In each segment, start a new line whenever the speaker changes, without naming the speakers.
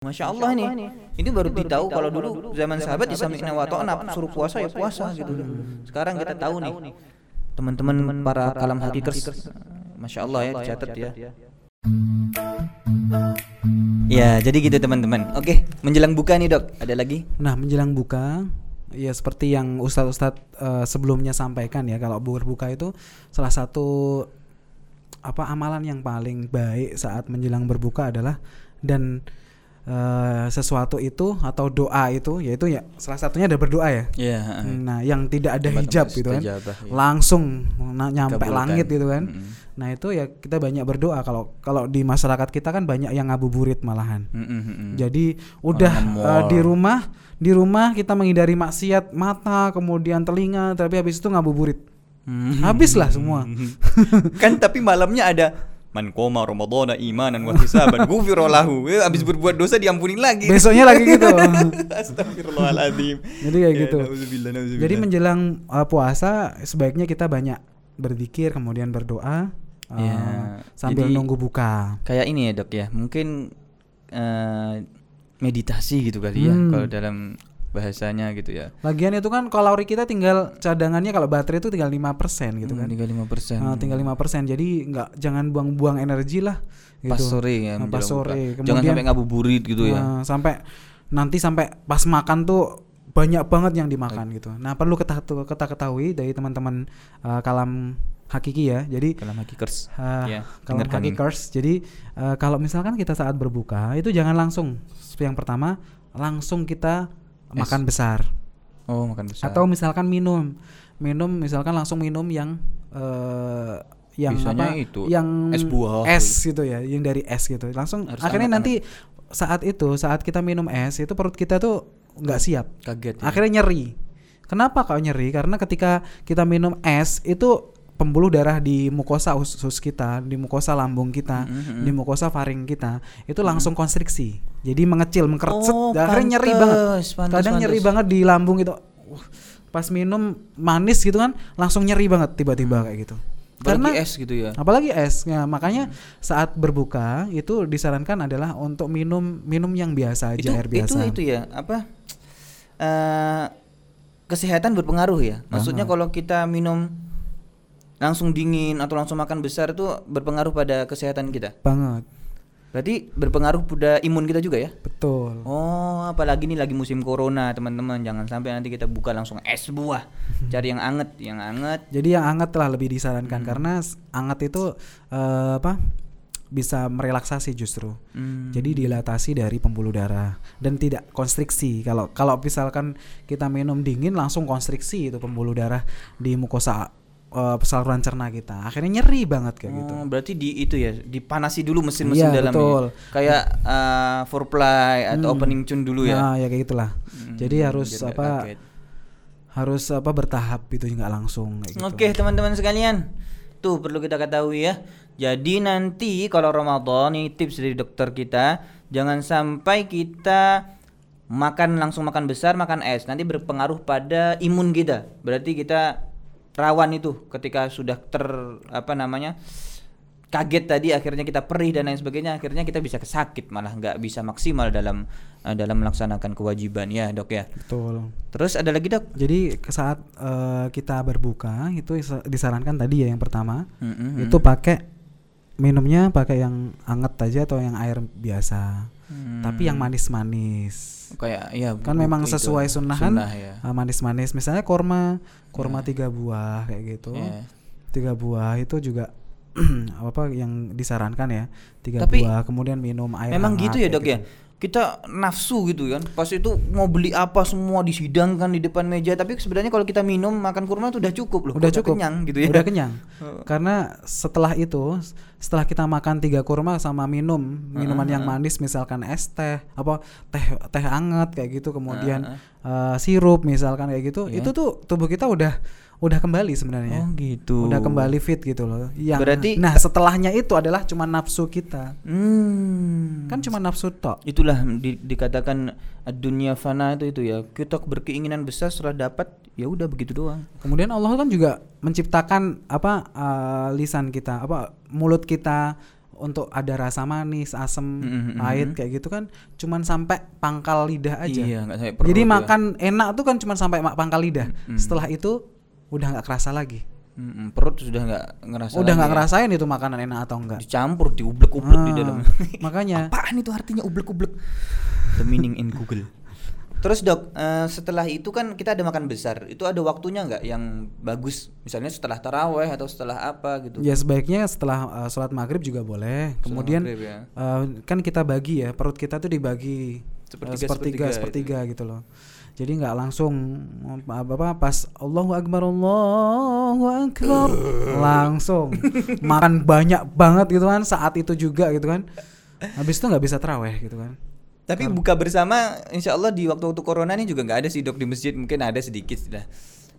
Masya Allah nih, ini baru ditahu kalau dulu zaman sahabat di samping wa ta'na suruh puasa ya puasa gitu. Sekarang kita tahu nih, teman-teman para kalam hakikers, Masya Allah ya dicatat ya. Ya, jadi gitu teman-teman. Oke, menjelang buka nih dok, ada lagi?
Nah, menjelang buka, ya seperti yang ustadz-ustadz uh, sebelumnya sampaikan ya, kalau berbuka itu salah satu apa amalan yang paling baik saat menjelang berbuka adalah dan uh, sesuatu itu atau doa itu yaitu ya salah satunya ada berdoa ya.
Yeah.
Nah, yang tidak ada hijab
tempat
gitu kan.
istajabah, iya.
Langsung nyampe
Kabulkan.
langit gitu kan.
Mm-mm.
Nah, itu ya kita banyak berdoa kalau kalau di masyarakat kita kan banyak yang ngabuburit malahan.
Mm-mm, mm-mm.
Jadi udah uh, di rumah di rumah kita menghindari maksiat mata kemudian telinga tapi habis itu ngabuburit.
Hmm.
Habislah semua.
kan tapi malamnya ada man koma ramadhana imanan wa hisaban ghufira lahu. Eh, Abis berbuat dosa diampuni lagi.
Besoknya lagi gitu.
Astagfirullahaladzim.
Jadi kayak
Ya,
gitu.
nauzubillah, nauzubillah.
Jadi menjelang uh, puasa sebaiknya kita banyak berzikir kemudian berdoa uh,
Ya,
sambil
jadi-
nunggu buka.
kayak ini ya dok ya mungkin eh, meditasi gitu kali ya
Hmm.
kalau dalam bahasanya gitu ya
Lagian itu kan kalori kita tinggal cadangannya kalau baterai itu tinggal 5% gitu kan.
tiga lima persen
Uh, tinggal 5%. Jadi nggak jangan buang-buang energi lah gitu.
pas sore ya
Nah, pas sore.
jangan
Kemudian-
sampai ngabuburit gitu ya
Nah, sampai nanti sampai pas makan tuh banyak banget yang dimakan gitu. Nah perlu kita kita ketahui dari teman-teman uh, kalam hakiki ya. Jadi
kalau hakikers
uh,
ya
kalam hakikers. Jadi uh, kalau misalkan kita saat berbuka itu jangan langsung yang pertama langsung kita
Es.
makan besar.
Oh makan besar.
Atau misalkan minum. Minum misalkan langsung minum yang uh, yang
Biasanya
apa
itu,
yang
es buah.
es gitu ya yang dari es gitu. Langsung
Harus
akhirnya
anget-anget.
nanti saat itu saat kita minum es itu perut kita tuh nggak siap.
Kaget ya.
akhirnya nyeri. Kenapa kok nyeri? Karena ketika kita minum es itu pembuluh darah di mukosa usus kita di mukosa lambung kita
Mhm,
di mukosa faring kita itu langsung konstriksi. Jadi mengecil mengkercet
Oh,
akhirnya nyeri banget.
pantes, pantes,
kadang nyeri
pantes.
banget di lambung itu. Pas minum manis gitu kan langsung nyeri banget tiba-tiba kayak gitu.
Apalagi
karena
es gitu ya?
apalagi es. Ya, makanya saat berbuka itu disarankan adalah untuk minum minum yang biasa aja
itu
air
itu
biasa.
itu ya apa eh kesehatan berpengaruh ya? Maksudnya
Aha.
kalau kita minum langsung dingin atau langsung makan besar itu berpengaruh pada kesehatan kita?
Banget.
Berarti berpengaruh pada imun kita juga ya?
Betul.
Oh apalagi nih lagi musim corona teman-teman. Jangan sampai nanti kita buka langsung es buah. Cari yang anget yang anget.
Jadi yang hangat telah lebih disarankan.
Hmm.
karena hangat itu eh, apa bisa merelaksasi justru.
Hmm.
Jadi dilatasi dari pembuluh darah. Dan tidak konstriksi. Kalau kalau misalkan kita minum dingin langsung konstriksi itu pembuluh darah di mukosa eh, saluran cerna kita. Akhirnya nyeri banget kayak gitu.
Oh, berarti di itu ya, dipanasi dulu mesin-mesin
Iya,
dalamnya.
betul.
Kayak uh, foreplay atau
Hmm.
opening tune dulu ya.
Nah, ya kayak gitulah.
Hmm,
Jadi harus
nggak
apa
kaget.
harus apa bertahap itu nggak langsung kayak gitu.
Oke, teman-teman sekalian. Tuh perlu kita ketahui ya. Jadi nanti kalau Ramadan ini tips dari dokter kita, jangan sampai kita makan langsung makan besar, makan es. Nanti berpengaruh pada imun kita. Berarti kita rawan itu ketika sudah ter apa namanya? kaget tadi akhirnya kita perih dan lain sebagainya akhirnya kita bisa kesakit malah nggak bisa maksimal dalam eh, dalam melaksanakan kewajiban ya dok ya
Betul.
terus ada lagi dok
Jadi saat eh, kita berbuka itu isa- disarankan tadi ya yang pertama
Mm-mm.
itu pakai minumnya pakai yang anget aja atau yang air biasa.
Hmm.
Tapi yang manis-manis.
kayak ya
Kan memang
itu,
sesuai sunnah kan?
sunnah ya.
Ah, manis-manis misalnya korma, korma
Ya.
tiga buah kayak gitu.
Ya.
Tiga buah itu juga apa yang disarankan ya tiga
Tapi
buah kemudian minum air
Memang
hangat
gitu ya
kayak
dok ya. Kita nafsu gitu kan. Pas itu mau beli apa semua disidangkan di depan meja. Tapi sebenarnya kalau kita minum makan kurma itu udah cukup loh.
udah cukup
kenyang gitu ya.
udah kenyang karena setelah itu setelah kita makan tiga kurma sama minum minuman yang manis misalkan es teh apa teh teh anget kayak gitu kemudian eh, sirup misalkan kayak gitu
Iya.
itu tuh tubuh kita udah udah kembali sebenarnya
Oh gitu.
udah kembali fit gitu loh yang
Berarti-
nah setelahnya itu adalah cuma nafsu kita
Hmm.
kan cuma nafsu tok
itulah di- dikatakan dunia fana itu itu ya. Kita berkeinginan besar setelah dapat ya udah begitu doang.
Kemudian Allah kan juga menciptakan apa eh, lisan kita, apa mulut kita untuk ada rasa manis, asam, pahit kayak gitu kan cuman sampai pangkal lidah aja.
Iya, sampai perut
Jadi
ya.
makan enak tuh kan cuman sampai pangkal lidah.
Mm-mm.
Setelah itu udah nggak kerasa lagi.
Mm-mm, perut sudah nggak ngerasa
udah nggak
ya.
ngerasain itu makanan enak atau enggak.
dicampur diublek-ublek di
Ah,
dalam
makanya
apaan itu artinya ublek-ublek the meaning in Google terus dok eh, setelah itu kan kita ada makan besar itu ada waktunya nggak yang bagus misalnya setelah taraweh atau setelah apa gitu
ya sebaiknya setelah uh, sholat maghrib juga boleh. Kemudian
maghrib ya.
uh, kan kita bagi ya perut kita tuh dibagi uh,
Sepertiga,
sepertiga
sepertiga
sepertiga gitu loh. Jadi nggak langsung apa apa pas Allahu Akbar Allahu Akbar langsung makan banyak banget gitu kan saat itu juga gitu kan. Habis itu nggak bisa teraweh gitu kan.
tapi buka bersama insya Allah di waktu-waktu corona ini juga nggak ada sih dok di masjid mungkin ada sedikit sudah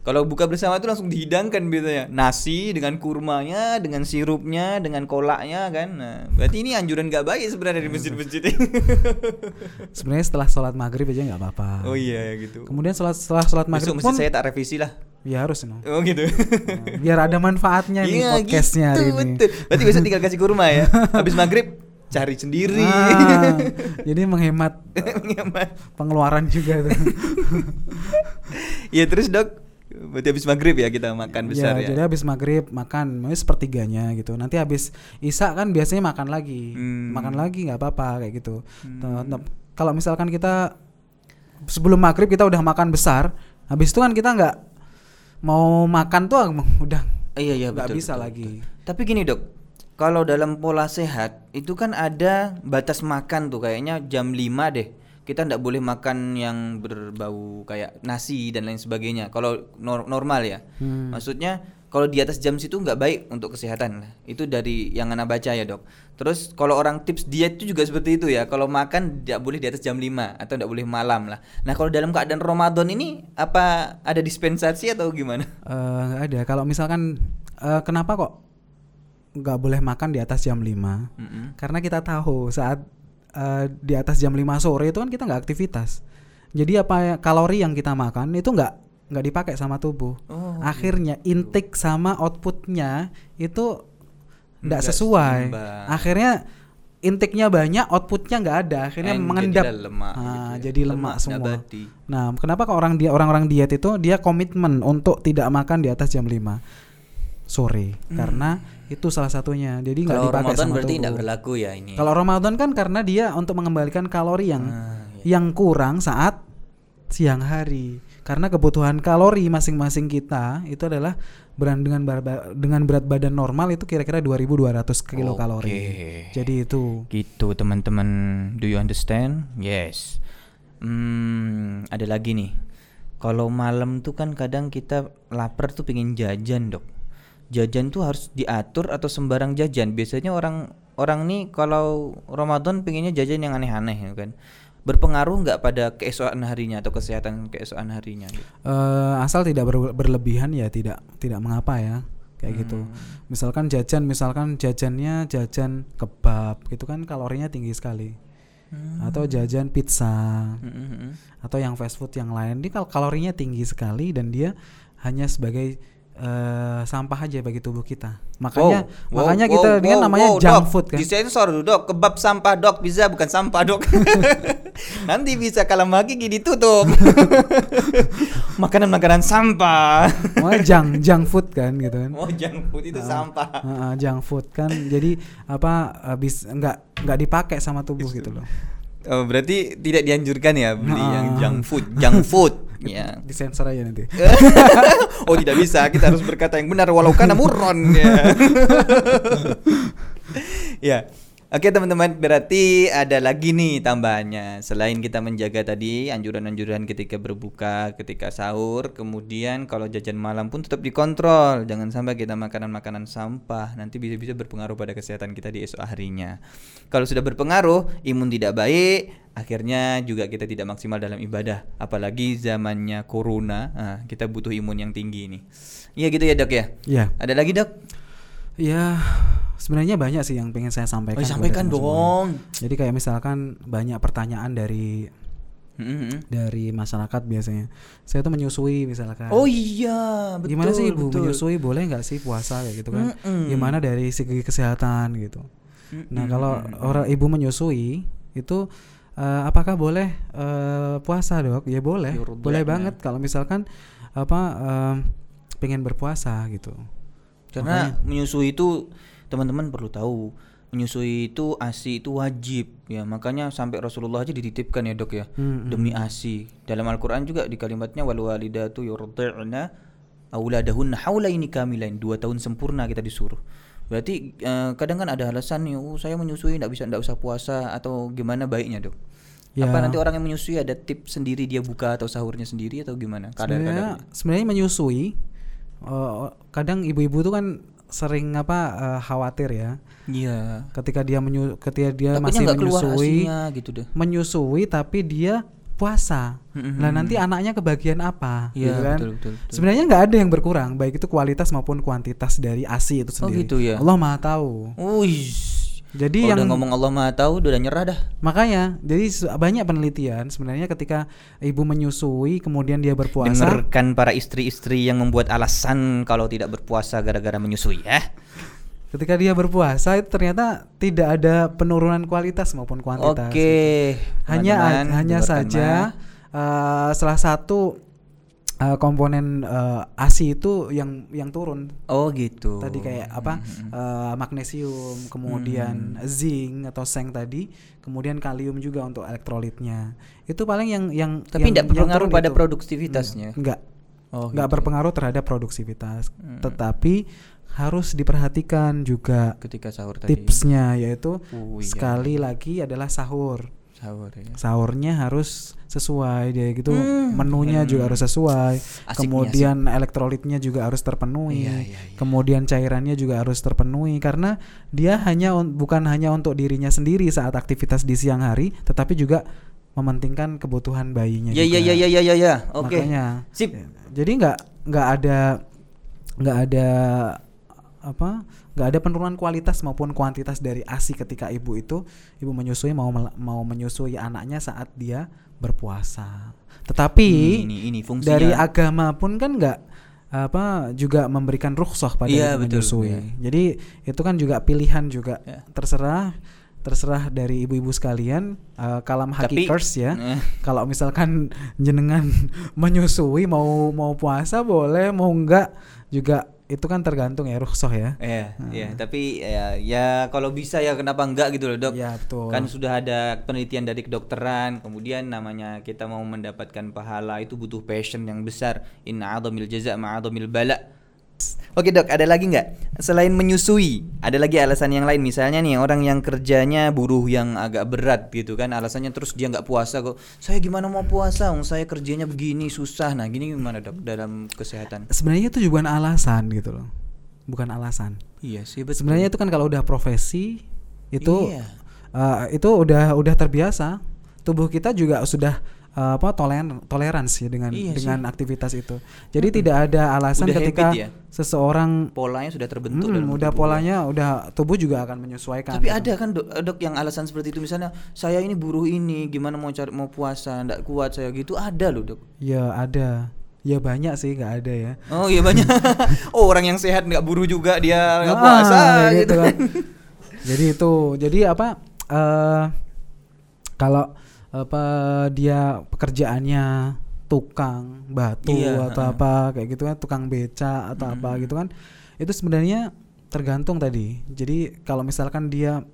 kalau buka bersama itu langsung dihidangkan biasanya nasi dengan kurmanya dengan sirupnya dengan kolaknya kan nah, berarti ini anjuran nggak baik sebenarnya di masjid-masjid
Sebenarnya setelah sholat maghrib aja nggak apa-apa.
oh iya gitu
Kemudian setelah setelah sholat maghrib
Besok
pun
saya tak revisi lah
ya harus no.
Oh gitu.
biar ada manfaatnya nih
Iya
podcastnya
gitu,
hari ini.
betul. Berarti besok tinggal kasih kurma ya. Habis maghrib cari sendiri.
Ah, jadi menghemat
Nyaman.
pengeluaran juga tuh.
Iya terus dok. Berarti habis maghrib ya kita makan besar ya.
Jadi habis maghrib makan, mungkin sepertiganya gitu. Nanti habis isak kan biasanya makan lagi,
Hmm.
makan lagi nggak apa-apa kayak gitu. Nah, Kalau misalkan kita sebelum maghrib kita udah makan besar, habis itu kan kita nggak mau makan tuh udah
Iya iya
nggak bisa
betul,
lagi.
betul. Tapi gini dok. Kalau dalam pola sehat itu kan ada batas makan tuh kayaknya jam 5 deh. Kita ndak boleh makan yang berbau kayak nasi dan lain sebagainya. Kalau nor- normal ya.
Hmm.
Maksudnya kalau di atas jam situ nggak baik untuk kesehatan lah. Itu dari yang anak baca ya dok. Terus kalau orang tips diet itu juga seperti itu ya. Kalau makan tidak boleh di atas jam 5 atau tidak boleh malam lah. Nah kalau dalam keadaan Ramadan ini apa ada dispensasi atau gimana?
Eh, nggak ada. Kalau misalkan eh, kenapa kok nggak boleh makan di atas jam 5
Mm-mm.
Karena kita tahu saat eh, di atas jam 5 sore itu kan kita nggak aktivitas. Jadi apa ya, kalori yang kita makan itu nggak nggak dipakai sama tubuh.
Oh,
Akhirnya intake sama outputnya itu nggak sesuai.
seimbang.
Akhirnya intake-nya banyak, outputnya nggak ada. Akhirnya
And
mengendap.
lemak
Ah,
gitu ya.
jadi lemak, semua.
nabati.
Nah, kenapa kok orang dia orang-orang diet itu dia komitmen untuk tidak makan di atas jam 5 sore? Karena itu salah satunya. Jadi nggak
Hmm. Kalau
dipakai
Ramadan
sama
berarti tidak berlaku ya ini.
Kalau Ramadan kan karena dia untuk mengembalikan kalori yang
Ah, iya.
yang kurang saat siang hari. Karena kebutuhan kalori masing-masing kita itu adalah beran dengan bar- dengan berat badan normal itu kira-kira 2200 kilokalori.
Oke.
Jadi itu.
Gitu teman-teman, do you understand? Yes. Hmm, ada lagi nih. Kalau malam tuh kan kadang kita lapar tuh pengen jajan dok. Jajan tuh harus diatur atau sembarang jajan. Biasanya orang orang nih kalau Ramadan pengennya jajan yang aneh-aneh ya kan. Berpengaruh nggak pada keesokan harinya atau kesehatan keesokan harinya? gitu?
Eh, asal tidak ber- berlebihan ya tidak tidak mengapa ya kayak gitu.
Hmm.
Misalkan jajan, misalkan jajannya jajan kebab gitu kan kalorinya tinggi sekali.
Hmm.
Atau jajan pizza
Mm-mm.
atau yang fast food yang lain, dia kal- kalorinya tinggi sekali dan dia hanya sebagai eh, sampah aja bagi tubuh kita. Makanya
Wow,
makanya
wow,
kita
wow, wow,
namanya
wow,
junk
dok.
food kan.
Disensor dok. Kebab sampah dok, bisa bukan sampah dok. Nanti bisa kalau lagi ditutup. Makanan-makanan sampah.
Makanya junk junk food kan gitu kan.
Oh junk food itu sampah.
Heeh, junk food kan jadi apa habis nggak nggak dipakai sama tubuh gitu loh.
Oh, berarti tidak dianjurkan ya beli yang
Ah.
junk food, junk food. Ya.
Disensor aja nanti.
oh tidak bisa, kita harus berkata yang benar walau karena murron ya. ya. Oke teman-teman, berarti ada lagi nih tambahannya. Selain kita menjaga tadi anjuran-anjuran ketika berbuka, ketika sahur, kemudian kalau jajan malam pun tetap dikontrol. Jangan sampai kita makanan-makanan sampah, nanti bisa-bisa berpengaruh pada kesehatan kita di esok harinya. Kalau sudah berpengaruh, imun tidak baik, akhirnya juga kita tidak maksimal dalam ibadah. Apalagi zamannya corona, nah, kita butuh imun yang tinggi nih. Iya gitu ya dok ya.
Iya.
Ada lagi dok?
Ya, sebenarnya banyak sih yang pengen saya sampaikan.
Oh, sampaikan dong.
Jadi kayak misalkan banyak pertanyaan dari
Mm-mm.
dari masyarakat biasanya. Saya tuh menyusui misalkan.
Oh iya, betul.
Gimana sih ibu
betul.
menyusui boleh nggak sih puasa kayak gitu kan?
Mm-mm.
Gimana dari segi kesehatan gitu? Nah, kalau orang ibu menyusui itu eh, apakah boleh eh, puasa, Dok? Ya boleh.
Yurdi'na.
Boleh banget kalau misalkan apa eh, pengen berpuasa gitu.
Karena menyusui itu teman-teman perlu tahu menyusui itu ASI itu wajib ya makanya sampai Rasulullah aja dititipkan ya dok ya
Mm-mm.
demi ASI dalam Al-Quran juga di kalimatnya wal walidatu yurdi'na auladahunna haulaini kamilain dua tahun sempurna kita disuruh berarti eh, kadang kan ada alasan nih oh saya menyusui tidak bisa tidak usah puasa atau gimana baiknya dok?
Ya.
apa nanti orang yang menyusui ada tips sendiri dia buka atau sahurnya sendiri atau gimana?
Sebenarnya
kadar-kadar
sebenarnya menyusui eh, kadang ibu-ibu tuh kan sering apa eh, khawatir ya.
Iya.
Ketika dia menyu ketika dia
takutnya
masih menyusui
asinya gitu deh.
menyusui tapi dia puasa.
Mm-mm.
Nah, nanti anaknya kebagian apa
Iya,
gitu kan?
betul, betul, betul.
Sebenarnya nggak ada yang berkurang, baik itu kualitas maupun kuantitas dari ASI itu
Oh,
sendiri.
gitu ya?
Allah Maha tahu.
Wih.
Jadi
Kalau
yang
udah ngomong Allah Maha tahu udah nyerah dah.
makanya jadi banyak penelitian sebenarnya ketika ibu menyusui kemudian dia berpuasa
Dengarkan para istri-istri yang membuat alasan kalau tidak berpuasa gara-gara menyusui ya.
Ketika dia berpuasa itu ternyata tidak ada penurunan kualitas maupun kuantitas.
Oke.
hanya
teman-teman,
hanya
dengarkan
saja
mah.
eh, salah satu eh, komponen eh, ASI itu yang yang turun
Oh gitu.
tadi kayak apa eh, magnesium kemudian
Hmm.
zinc atau seng tadi kemudian kalium juga untuk elektrolitnya itu paling yang yang
Tapi
yang-
tidak berpengaruh pada
itu.
produktivitasnya.
enggak
Oh,
enggak
gitu.
berpengaruh terhadap produksivitas
Hmm.
tetapi harus diperhatikan juga
ketika sahur tadi.
tipsnya yaitu
Oh, iya.
sekali lagi adalah sahur
Sahur ya.
sahurnya harus sesuai dia gitu
Hmm.
menunya juga harus sesuai
Asik nih,
kemudian elektrolitnya juga harus terpenuhi
Iya, iya, iya.
kemudian cairannya juga harus terpenuhi karena dia hanya bukan hanya untuk dirinya sendiri saat aktivitas di siang hari tetapi juga mementingkan kebutuhan bayinya
Ya
juga
ya ya ya ya ya ya. Oke.
makanya
Sip.
jadi nggak nggak ada nggak ada apa nggak ada penurunan kualitas maupun kuantitas dari asi ketika ibu itu ibu menyusui mau mau menyusui anaknya saat dia berpuasa tetapi
ini ini fungsinya.
dari agama pun kan nggak apa juga memberikan rukhsah pada
Iya,
ibu
betul,
menyusui
iya.
jadi itu kan juga pilihan juga
Ya.
terserah terserah dari ibu-ibu sekalian eh, kalam hakikers ya
Eh.
kalau misalkan jenengan menyusui mau mau puasa boleh mau enggak juga itu kan tergantung ya rukhsah ya
Iya, iya, tapi ya, ya kalau bisa ya kenapa enggak gitu loh, Dok.
ya betul
Kan sudah ada penelitian dari kedokteran, kemudian namanya kita mau mendapatkan pahala itu butuh passion yang besar. Inna a'dhamil jaza ma'adhamil bala. Oke dok, ada lagi nggak selain menyusui? Ada lagi alasan yang lain, misalnya nih orang yang kerjanya buruh yang agak berat gitu kan, alasannya terus dia nggak puasa kok. Saya gimana mau puasa? Wong saya kerjanya begini susah. Nah gini gimana dok dalam kesehatan?
sebenarnya itu juga bukan alasan gitu loh bukan alasan
Iya sih betul.
sebenarnya itu kan kalau udah profesi itu
Iya.
eh, itu udah udah terbiasa tubuh kita juga sudah eh, apa toleran toleransi dengan
Iya sih.
dengan aktivitas itu jadi tidak ada alasan
Udah
ketika
ya?
seseorang
polanya sudah terbentuk
Hmm,
dalam
udah
tubuh.
polanya udah tubuh juga akan menyesuaikan
Tapi
gitu.
ada kan dok, dok yang alasan seperti itu misalnya saya ini buruh ini gimana mau cari mau puasa ndak kuat saya gitu ada loh dok.
ya ada ya banyak sih nggak ada ya
Oh iya banyak. oh orang yang sehat nggak buruh juga dia nggak
Ah,
puasa
kayak
gitu
kan.
kan.
jadi itu jadi apa eh kalau apa dia pekerjaannya tukang batu
Iya,
atau
heeh.
apa kayak gitu kan tukang beca atau apa gitu kan itu sebenarnya tergantung tadi jadi kalau misalkan dia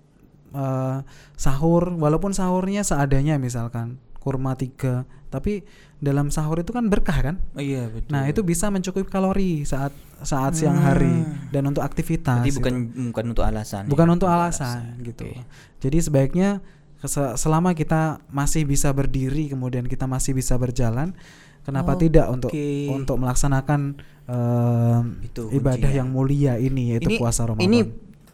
eh, sahur walaupun sahurnya seadanya misalkan kurma tiga tapi dalam sahur itu kan berkah kan
Oh, iya betul.
nah itu bisa mencukupi kalori saat saat siang hari dan untuk aktivitas
Berarti
gitu.
bukan bukan untuk alasan. ya?
bukan untuk alasan gitu.
Oke.
Jadi sebaiknya selama kita masih bisa berdiri kemudian kita masih bisa berjalan, kenapa tidak untuk
Oke.
untuk melaksanakan em,
Itu
ibadah
kuncinya.
yang mulia ini yaitu
ini,
puasa Ramadan.
Ini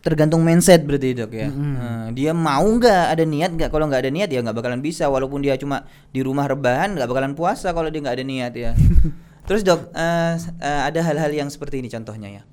tergantung mindset berarti dok ya.
Mm-mm.
Nah, dia mau nggak ada niat nggak? Kalau nggak ada niat ya nggak bakalan bisa. Walaupun dia cuma di rumah rebahan nggak bakalan puasa kalau dia nggak ada niat ya. Terus dok, eh, eh, ada hal-hal yang seperti ini contohnya ya.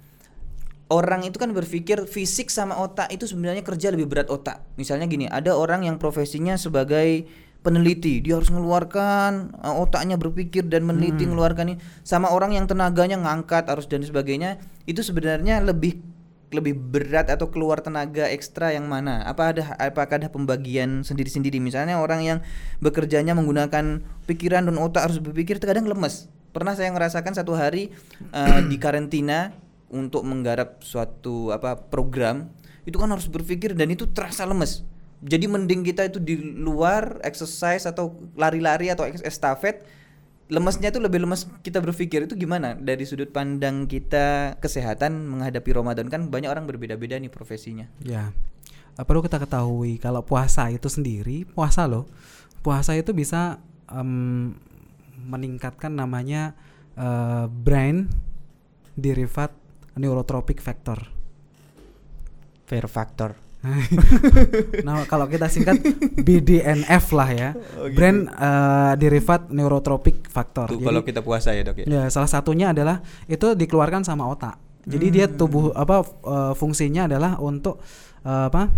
Orang itu kan berpikir fisik sama otak itu sebenarnya kerja lebih berat otak. Misalnya gini, ada orang yang profesinya sebagai peneliti, dia harus mengeluarkan eh, otaknya berpikir dan meneliti mengeluarkan ini. Sama orang yang tenaganya ngangkat harus dan sebagainya, itu sebenarnya lebih lebih berat atau keluar tenaga ekstra yang mana? Apa ada apakah ada pembagian sendiri-sendiri? Misalnya orang yang bekerjanya menggunakan pikiran dan otak harus berpikir terkadang lemes. Pernah saya ngerasakan satu hari uh, di karantina untuk menggarap suatu apa program itu kan harus berpikir dan itu terasa lemes. Jadi mending kita itu di luar exercise atau lari-lari atau estafet lemesnya itu lebih lemes kita berpikir itu gimana dari sudut pandang kita kesehatan menghadapi Ramadan kan banyak orang berbeda-beda nih profesinya.
Ya. Uh, perlu kita ketahui kalau puasa itu sendiri, puasa loh. Puasa itu bisa um, meningkatkan namanya uh, brain derivat neurotropic factor.
Fair factor.
nah kalau kita singkat BDNF lah ya, oh, gitu. brain uh, derivat neurotropic factor.
Tuh, Jadi, kalau kita puasa ya dok ya.
Ya salah satunya adalah itu dikeluarkan sama otak. Jadi hmm. dia tubuh apa uh, fungsinya adalah untuk uh, apa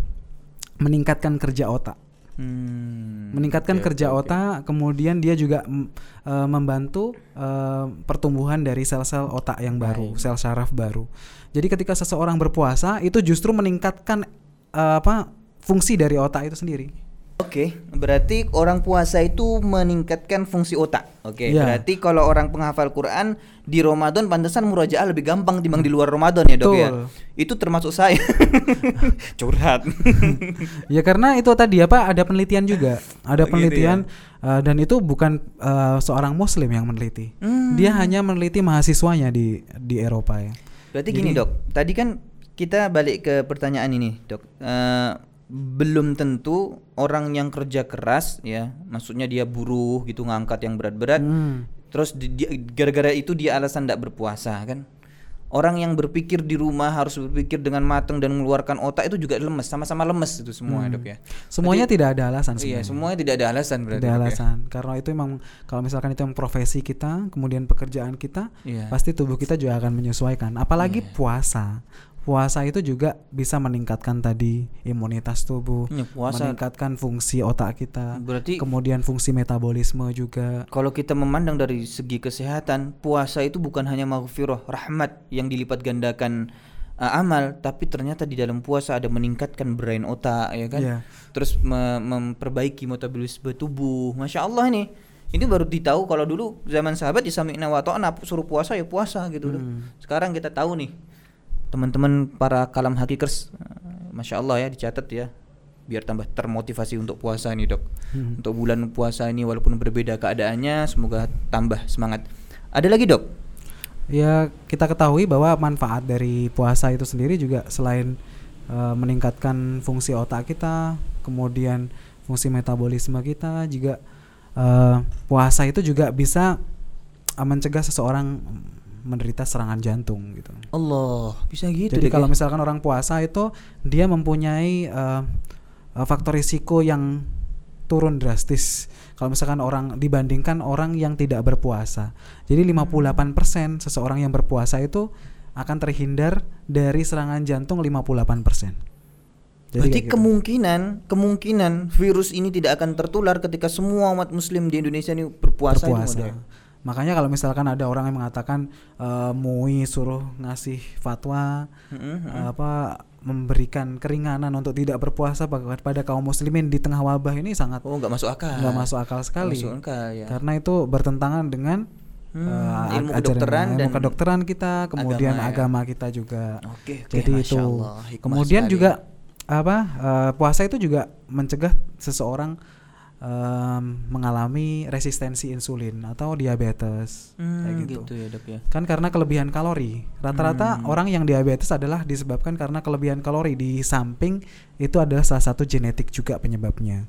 meningkatkan kerja otak. Hmm, meningkatkan okay, kerja okay, otak, kemudian dia juga uh, membantu uh, pertumbuhan dari sel-sel otak yang baru, sel saraf baru. Jadi ketika seseorang berpuasa itu justru meningkatkan uh, apa fungsi dari otak itu sendiri.
Oke, okay, berarti orang puasa itu meningkatkan fungsi otak. Oke, okay, ya. berarti kalau orang penghafal Quran di Ramadan pantesan murajaah lebih gampang dibanding di luar Ramadan ya, Dok ya. Itu termasuk saya. Curhat.
ya karena itu tadi apa ada penelitian juga. Ada penelitian gitu ya? uh, dan itu bukan uh, seorang muslim yang meneliti. Hmm. Dia hanya meneliti mahasiswanya di di Eropa ya.
Berarti Jadi, gini, Dok. Tadi kan kita balik ke pertanyaan ini, dok. Uh, belum tentu orang yang kerja keras, ya, maksudnya dia buruh gitu ngangkat yang berat-berat, hmm. terus gara-gara itu dia alasan tidak berpuasa, kan? Orang yang berpikir di rumah harus berpikir dengan matang dan mengeluarkan otak itu juga lemes, sama-sama lemes itu semua, hmm. dok ya.
Semuanya berarti, tidak ada alasan.
Semuanya. Iya, semuanya tidak ada alasan berarti.
Tidak ada ya? alasan, ya? karena itu memang kalau misalkan itu yang profesi kita, kemudian pekerjaan kita, yeah. pasti tubuh kita juga akan menyesuaikan. Apalagi yeah. puasa puasa itu juga bisa meningkatkan tadi imunitas tubuh, ya, puasa. meningkatkan fungsi otak kita, berarti kemudian fungsi metabolisme juga.
Kalau kita memandang dari segi kesehatan, puasa itu bukan hanya maghfirah, rahmat yang dilipat gandakan uh, amal, tapi ternyata di dalam puasa ada meningkatkan brain otak, ya kan? Yeah. Terus me memperbaiki metabolisme tubuh, masya Allah nih. Ini baru ditahu kalau dulu zaman sahabat ya sami'na wa suruh puasa ya puasa gitu hmm. Sekarang kita tahu nih teman-teman para kalam hakikers masya Allah ya dicatat ya. Biar tambah termotivasi untuk puasa ini dok. Hmm. untuk bulan puasa ini walaupun berbeda keadaannya semoga tambah semangat. Ada lagi dok?
Ya kita ketahui bahwa manfaat dari puasa itu sendiri juga selain uh, meningkatkan fungsi otak kita kemudian fungsi metabolisme kita juga uh, puasa itu juga bisa uh, mencegah seseorang menderita serangan jantung gitu.
Allah, bisa gitu.
Jadi kalau ya? misalkan orang puasa itu dia mempunyai uh, faktor risiko yang turun drastis. Kalau misalkan orang dibandingkan orang yang tidak berpuasa. Jadi 58% seseorang yang berpuasa itu akan terhindar dari serangan jantung 58%.
Jadi Berarti gitu. kemungkinan kemungkinan virus ini tidak akan tertular ketika semua umat muslim di Indonesia ini berpuasa.
berpuasa. Makanya kalau misalkan ada orang yang mengatakan uh, MUI suruh ngasih fatwa mm-hmm. uh, apa memberikan keringanan untuk tidak berpuasa pada kaum muslimin di tengah wabah ini sangat
oh nggak masuk akal
nggak masuk akal sekali
masuk akal, ya.
karena itu bertentangan dengan hmm, uh, ilmu kedokteran dan ilmu kedokteran kita kemudian agama, ya. agama kita juga
oke,
oke, jadi itu Allah, kemudian sekali. juga apa uh, puasa itu juga mencegah seseorang um, mengalami resistensi insulin atau diabetes
hmm, kayak gitu. gitu ya dok ya.
Kan karena kelebihan kalori. Rata-rata hmm. orang yang diabetes adalah disebabkan karena kelebihan kalori di samping itu adalah salah satu genetik juga penyebabnya.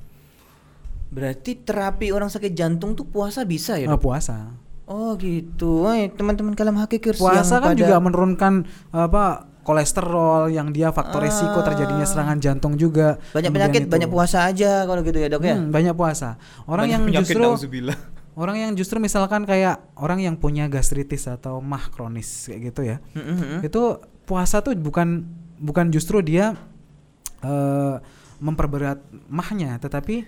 Berarti terapi orang sakit jantung tuh puasa bisa ya?
Dok? Oh, puasa.
Oh gitu. teman-teman kalam hakikir
puasa kan pada... juga menurunkan apa kolesterol yang dia faktor ah. resiko terjadinya serangan jantung juga.
Banyak penyakit, itu. banyak puasa aja kalau gitu ya, Dok ya.
Hmm, banyak puasa. Orang banyak yang justru Orang yang justru misalkan kayak orang yang punya gastritis atau mah kronis kayak gitu ya. Mm -hmm. Itu puasa tuh bukan bukan justru dia uh, memperberat mahnya, tetapi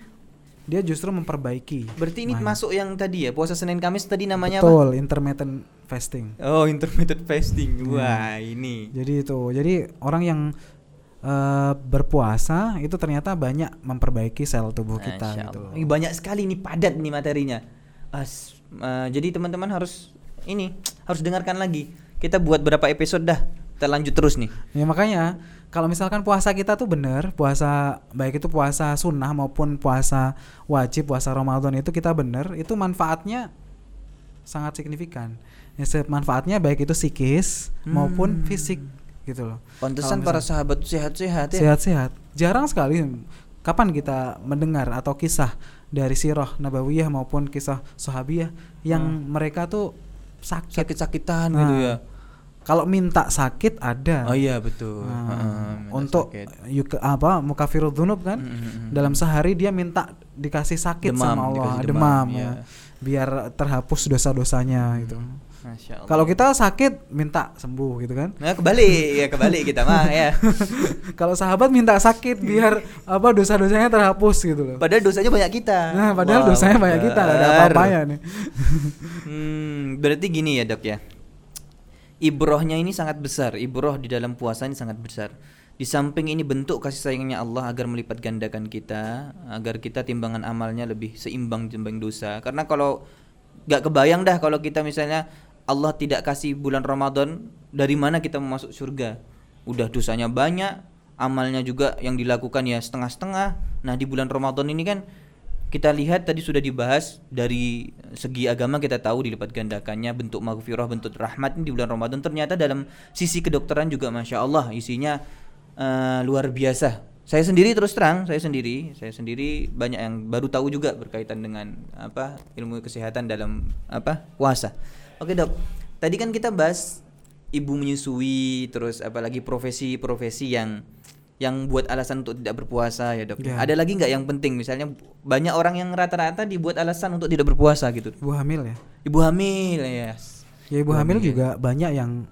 dia justru memperbaiki.
Berarti ini
Nah,
masuk yang tadi ya, puasa Senin Kamis tadi namanya apa?
betul intermittent fasting.
Oh, intermittent fasting.
Iya.
Wah, ini.
Jadi itu. Jadi orang yang eh, berpuasa itu ternyata banyak memperbaiki sel tubuh kita gitu
banyak sekali nih padat nih materinya. As, eh, jadi teman-teman harus ini harus dengarkan lagi. Kita buat berapa episode dah. Kita lanjut terus nih.
Ya makanya kalau misalkan puasa kita tuh bener, puasa baik itu puasa sunnah maupun puasa wajib, puasa Ramadan itu kita bener, itu manfaatnya sangat signifikan. Ya, manfaatnya baik itu psikis maupun
Hmm.
fisik gitu loh.
Pantesan para sahabat sehat-sehat ya.
sehat-sehat. Jarang sekali kapan kita mendengar atau kisah dari sirah nabawiyah maupun kisah sahabiyah yang mereka tuh sakit.
Sakit-sakitan
Nah,
gitu ya.
Kalau minta sakit ada.
Oh iya betul.
Nah,
minta
untuk
sakit.
yuk apa mukafirud dzunub kan
Mm, mm, mm.
dalam sehari dia minta dikasih sakit
Demam,
sama Allah demam,
demam,
ya.
ya.
biar terhapus dosa-dosanya gitu
Masya Allah.
kalau kita sakit minta sembuh gitu kan
Nah, kebalik ya kebalik kita mah ya.
kalau sahabat minta sakit biar apa dosa-dosanya terhapus gitu loh
Padahal dosanya banyak kita.
nah padahal
Wow,
dosanya banyak kita ada
benar.
apa-apanya nih
Hmm, berarti gini ya dok ya. Ibrohnya ini sangat besar. Ibroh di dalam puasa ini sangat besar. Di samping ini bentuk kasih sayangnya Allah agar melipat gandakan kita, agar kita timbangan amalnya lebih seimbang timbang dosa. Karena kalau nggak kebayang dah kalau kita misalnya Allah tidak kasih bulan Ramadan, dari mana kita masuk surga? Udah dosanya banyak, amalnya juga yang dilakukan ya setengah-setengah. Nah di bulan Ramadan ini kan kita lihat tadi sudah dibahas dari segi agama kita tahu dilipat gandakannya bentuk maghfirah bentuk rahmat di bulan Ramadan. Ternyata dalam sisi kedokteran juga masya Allah isinya eh, luar biasa. Saya sendiri terus terang saya sendiri saya sendiri banyak yang baru tahu juga berkaitan dengan apa ilmu kesehatan dalam apa puasa. Oke dok. Tadi kan kita bahas ibu menyusui terus apalagi profesi-profesi yang yang buat alasan untuk tidak berpuasa ya dok.
Ya.
Ada lagi nggak yang penting misalnya banyak orang yang rata-rata dibuat alasan untuk tidak berpuasa gitu.
ibu hamil ya
Ibu hamil ya.
ya ibu hamil juga banyak yang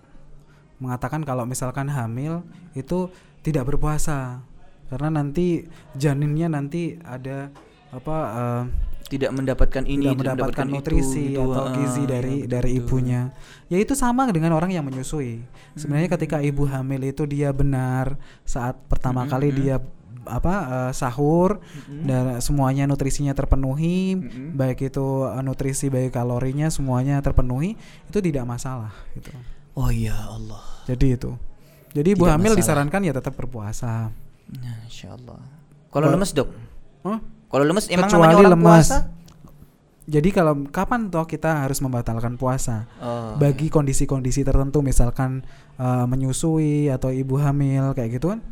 mengatakan kalau misalkan hamil itu tidak berpuasa karena nanti janinnya nanti ada apa eh,
Tidak mendapatkan ini,
tidak mendapatkan
itu,
nutrisi
gitu.
atau
Ah,
gizi
iya,
dari
betul,
dari ibunya. Ya itu sama dengan orang yang menyusui. Sebenarnya
Hmm.
ketika ibu hamil itu dia benar saat pertama
Mm-mm,
kali
mm.
dia apa eh, sahur
Mm-mm.
dan semuanya nutrisinya terpenuhi,
Mm-mm.
baik itu eh, nutrisi baik kalorinya semuanya terpenuhi, itu tidak masalah gitu.
Oh iya Allah.
Jadi itu. Jadi ibu hamil
masalah.
disarankan ya tetap berpuasa.
Masya Allah. Kalau lemes dok?
Oh,
Kalau lemes emang
kecuali
namanya orang
lemas.
puasa?
Jadi kalau kapan toh kita harus membatalkan puasa?
Oh,
bagi kondisi-kondisi tertentu misalkan eh, menyusui atau ibu hamil kayak gitu kan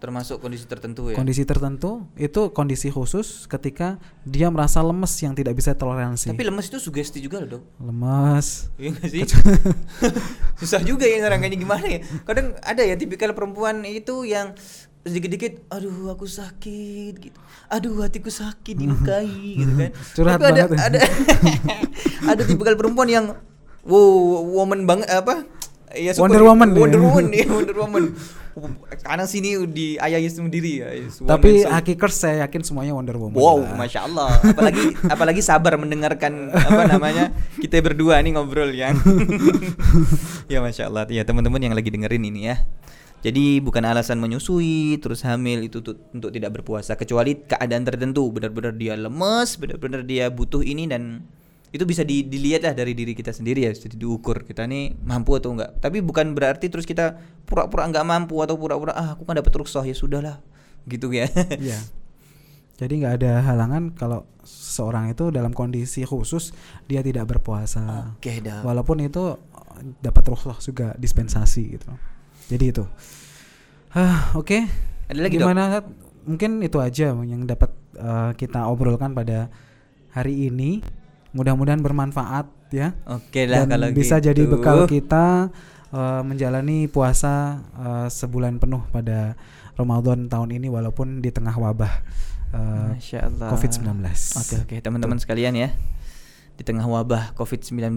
termasuk kondisi tertentu ya.
kondisi tertentu itu kondisi khusus ketika dia merasa lemes yang tidak bisa toleransi
Tapi lemes itu sugesti juga loh dok.
lemes
Iya gak sih? Susah juga ya nerangkannya gimana ya. Kadang ada ya tipikal perempuan itu yang sedikit-dikit aduh aku sakit gitu. Aduh hatiku sakit dilukai gitu kan.
Curhat
Tapi ada
banget.
ada ada tipikal perempuan yang wow woman banget apa? Ya, super-
Wonder Woman.
Wonder Woman ya, Wonder Woman. Karena sini di ayah sendiri ya.
tapi
show.
hakikers saya yakin semuanya Wonder Woman
Wow,
lah.
masya Allah. Apalagi apalagi sabar mendengarkan apa namanya kita berdua nih ngobrol yang. ya masya Allah. Ya teman-teman yang lagi dengerin ini ya. Jadi bukan alasan menyusui terus hamil itu untuk tidak berpuasa kecuali keadaan tertentu benar-benar dia lemes, benar-benar dia butuh ini dan itu bisa di- dilihat lah dari diri kita sendiri ya, jadi diukur kita nih mampu atau enggak. Tapi bukan berarti terus kita pura-pura enggak mampu atau pura-pura ah aku kan dapat rukhsah ya sudahlah gitu ya.
Iya. Jadi nggak ada halangan kalau seseorang itu dalam kondisi khusus dia tidak berpuasa.
Oke dah.
Walaupun itu dapat rukhsah juga dispensasi gitu. Jadi itu. Hah, oke.
Ada lagi, Dok?
Gimana? Sat? Mungkin itu aja yang dapat eh, kita obrolkan pada hari ini. Mudah-mudahan bermanfaat ya.
Oke lah
Dan
kalau
bisa
gitu.
jadi bekal kita eh, menjalani puasa eh, sebulan penuh pada Ramadan tahun ini walaupun di tengah wabah
Allah.
COVID-19.
Oke oke teman-teman sekalian ya. Di tengah wabah COVID-19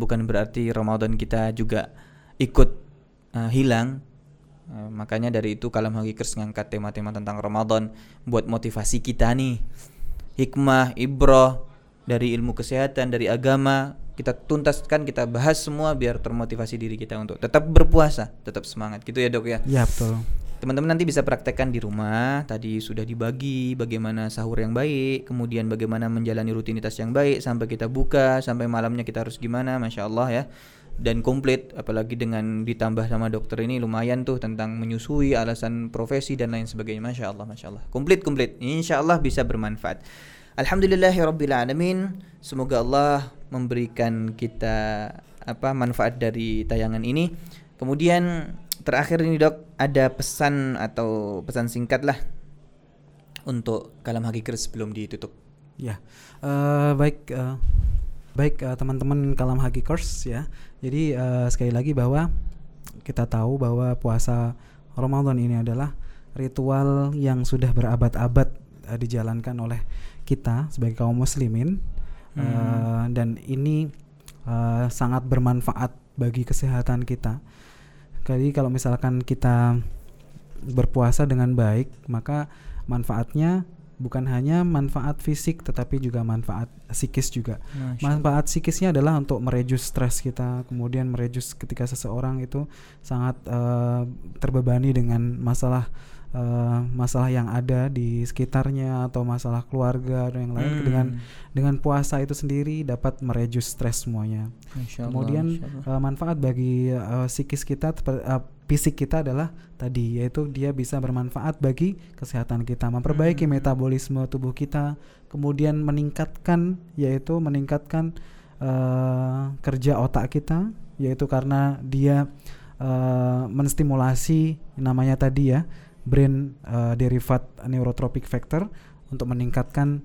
bukan berarti Ramadan kita juga ikut uh, hilang. Uh, makanya dari itu Kalam Hakikers ngangkat tema-tema tentang Ramadan buat motivasi kita nih. hikmah, ibroh dari ilmu kesehatan, dari agama kita tuntaskan, kita bahas semua biar termotivasi diri kita untuk tetap berpuasa, tetap semangat gitu ya dok ya.
Ya betul.
Teman-teman nanti bisa praktekkan di rumah. Tadi sudah dibagi bagaimana sahur yang baik, kemudian bagaimana menjalani rutinitas yang baik sampai kita buka, sampai malamnya kita harus gimana, masya Allah ya. Dan komplit, apalagi dengan ditambah sama dokter ini lumayan tuh tentang menyusui, alasan profesi dan lain sebagainya, masya Allah, masya Allah. Komplit, komplit. Insya Allah bisa bermanfaat. Alhamdulillahirobbilalamin. Semoga Allah memberikan kita apa manfaat dari tayangan ini. Kemudian terakhir ini dok ada pesan atau pesan singkat lah untuk kalam hakikat sebelum ditutup.
Ya, uh, baik, uh, baik uh, teman-teman kalam hakikers ya. Jadi uh, sekali lagi bahwa kita tahu bahwa puasa Ramadan ini adalah ritual yang sudah berabad-abad uh, dijalankan oleh kita sebagai kaum muslimin hmm. uh, dan ini uh, sangat bermanfaat bagi kesehatan kita jadi kalau misalkan kita berpuasa dengan baik, maka manfaatnya bukan hanya manfaat fisik tetapi juga manfaat psikis juga. Manfaat psikisnya adalah untuk merejus stres kita, kemudian merejus ketika seseorang itu sangat uh, terbebani dengan masalah uh, masalah yang ada di sekitarnya atau masalah keluarga dan yang lain hmm. dengan dengan puasa itu sendiri dapat merejus stres semuanya. Allah, Kemudian uh, manfaat bagi uh, psikis kita uh, fisik kita adalah tadi yaitu dia bisa bermanfaat bagi kesehatan kita, memperbaiki hmm. metabolisme tubuh kita, kemudian meningkatkan yaitu meningkatkan uh, kerja otak kita yaitu karena dia uh, menstimulasi namanya tadi ya brain uh, derivat neurotropic factor untuk meningkatkan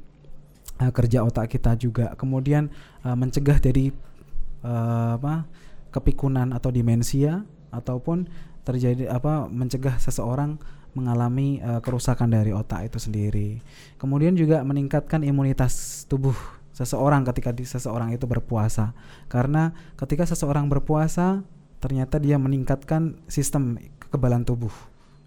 uh, kerja otak kita juga. Kemudian uh, mencegah dari uh, apa kepikunan atau demensia ataupun terjadi apa mencegah seseorang mengalami uh, kerusakan dari otak itu sendiri. Kemudian juga meningkatkan imunitas tubuh seseorang ketika di, seseorang itu berpuasa. Karena ketika seseorang berpuasa ternyata dia meningkatkan sistem kekebalan tubuh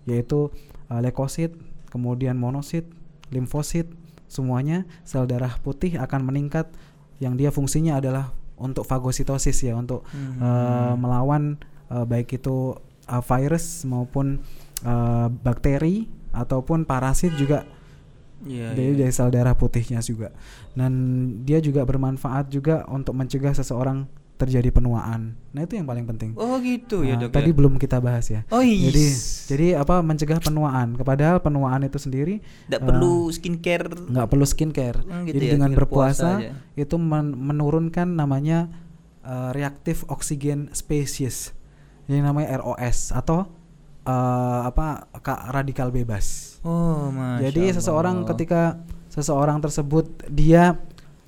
yaitu uh, leukosit, kemudian monosit, limfosit, semuanya sel darah putih akan meningkat yang dia fungsinya adalah untuk fagositosis ya, untuk hmm. uh, melawan uh, baik itu uh, virus maupun uh, bakteri ataupun parasit juga yeah, dari yeah. dari sel darah putihnya juga. Dan dia juga bermanfaat juga untuk mencegah seseorang terjadi penuaan. Nah itu yang paling penting.
Oh gitu ya,
nah,
ya dok.
Tadi ya? belum kita bahas ya.
Oh iya.
Jadi jadi apa mencegah penuaan. Kepadahal penuaan itu sendiri
nggak uh, perlu skincare.
Nggak perlu skincare. Hmm, gitu jadi ya, dengan berpuasa itu men menurunkan namanya uh, reaktif oksigen species. Yang namanya ROS atau uh, apa radikal bebas.
Oh, masya
Jadi Allah. seseorang ketika seseorang tersebut dia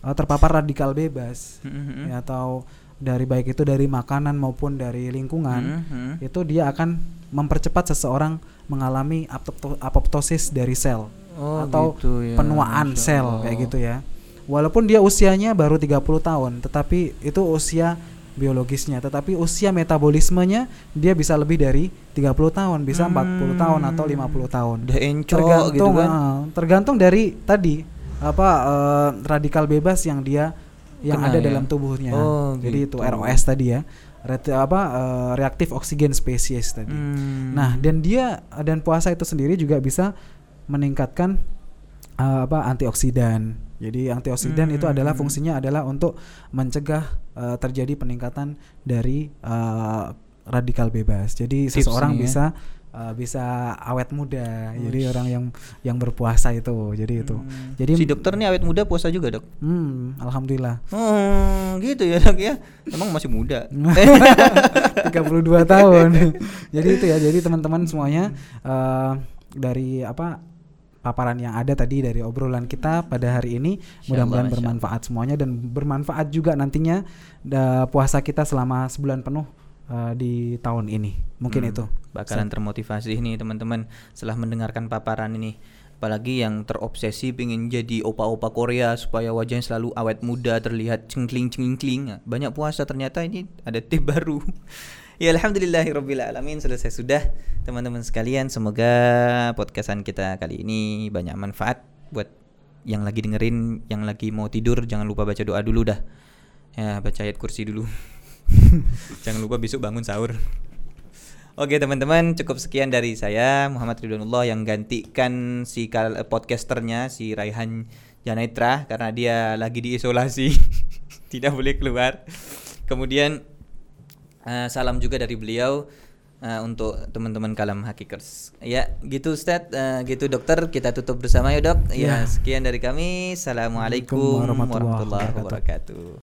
uh, terpapar radikal bebas mm -hmm. ya, atau dari baik itu dari makanan maupun dari lingkungan hmm, hmm. itu dia akan mempercepat seseorang mengalami apoptosis dari sel oh, atau gitu ya. penuaan Masya sel Allah. kayak gitu ya. Walaupun dia usianya baru 30 tahun, tetapi itu usia biologisnya, tetapi usia metabolismenya dia bisa lebih dari 30 tahun, bisa hmm. 40 tahun atau 50 tahun.
Udah encok
tergantung
gitu kan.
Uh, tergantung dari tadi apa uh, radikal bebas yang dia yang Kena, ada ya? dalam tubuhnya. Oh, Jadi gitu. itu ROS tadi ya. Apa uh, reaktif oksigen spesies tadi. Hmm. Nah, dan dia dan puasa itu sendiri juga bisa meningkatkan uh, apa antioksidan. Jadi antioksidan hmm. itu adalah fungsinya adalah untuk mencegah uh, terjadi peningkatan dari uh, radikal bebas. Jadi Tips seseorang ya. bisa uh, bisa awet muda. Uish. Jadi orang yang yang berpuasa itu. Jadi itu.
Hmm. Jadi si dokter nih awet muda puasa juga, Dok?
Hmm, alhamdulillah.
Hmm, gitu ya, Dok ya. Emang masih muda.
32 tahun. jadi itu ya. Jadi teman-teman semuanya uh, dari apa paparan yang ada tadi dari obrolan kita pada hari ini mudah-mudahan bermanfaat semuanya dan bermanfaat juga nantinya da, puasa kita selama sebulan penuh uh, di tahun ini. Mungkin hmm, itu.
Bakalan termotivasi nih teman-teman setelah mendengarkan paparan ini. Apalagi yang terobsesi pengen jadi opa-opa Korea supaya wajahnya selalu awet muda, terlihat cengkling-cengkling. Banyak puasa ternyata ini ada tip baru. ya alhamdulillahirobbilalamin selesai sudah teman-teman sekalian. Semoga podcastan kita kali ini banyak manfaat buat yang lagi dengerin, yang lagi mau tidur jangan lupa baca doa dulu dah. Ya, baca ayat kursi dulu. jangan lupa besok bangun sahur. Oke teman-teman cukup sekian dari saya Muhammad Ridwanullah yang gantikan si eh, podcasternya si Raihan Janaitra karena dia lagi diisolasi tidak boleh keluar. Kemudian eh, salam juga dari beliau eh, untuk teman-teman kalam hakikers. Ya gitu Ustaz, eh, gitu dokter kita tutup bersama ya dok. Ya
Ya.
sekian dari kami. Assalamualaikum
warahmatullahi
wabarakatuh.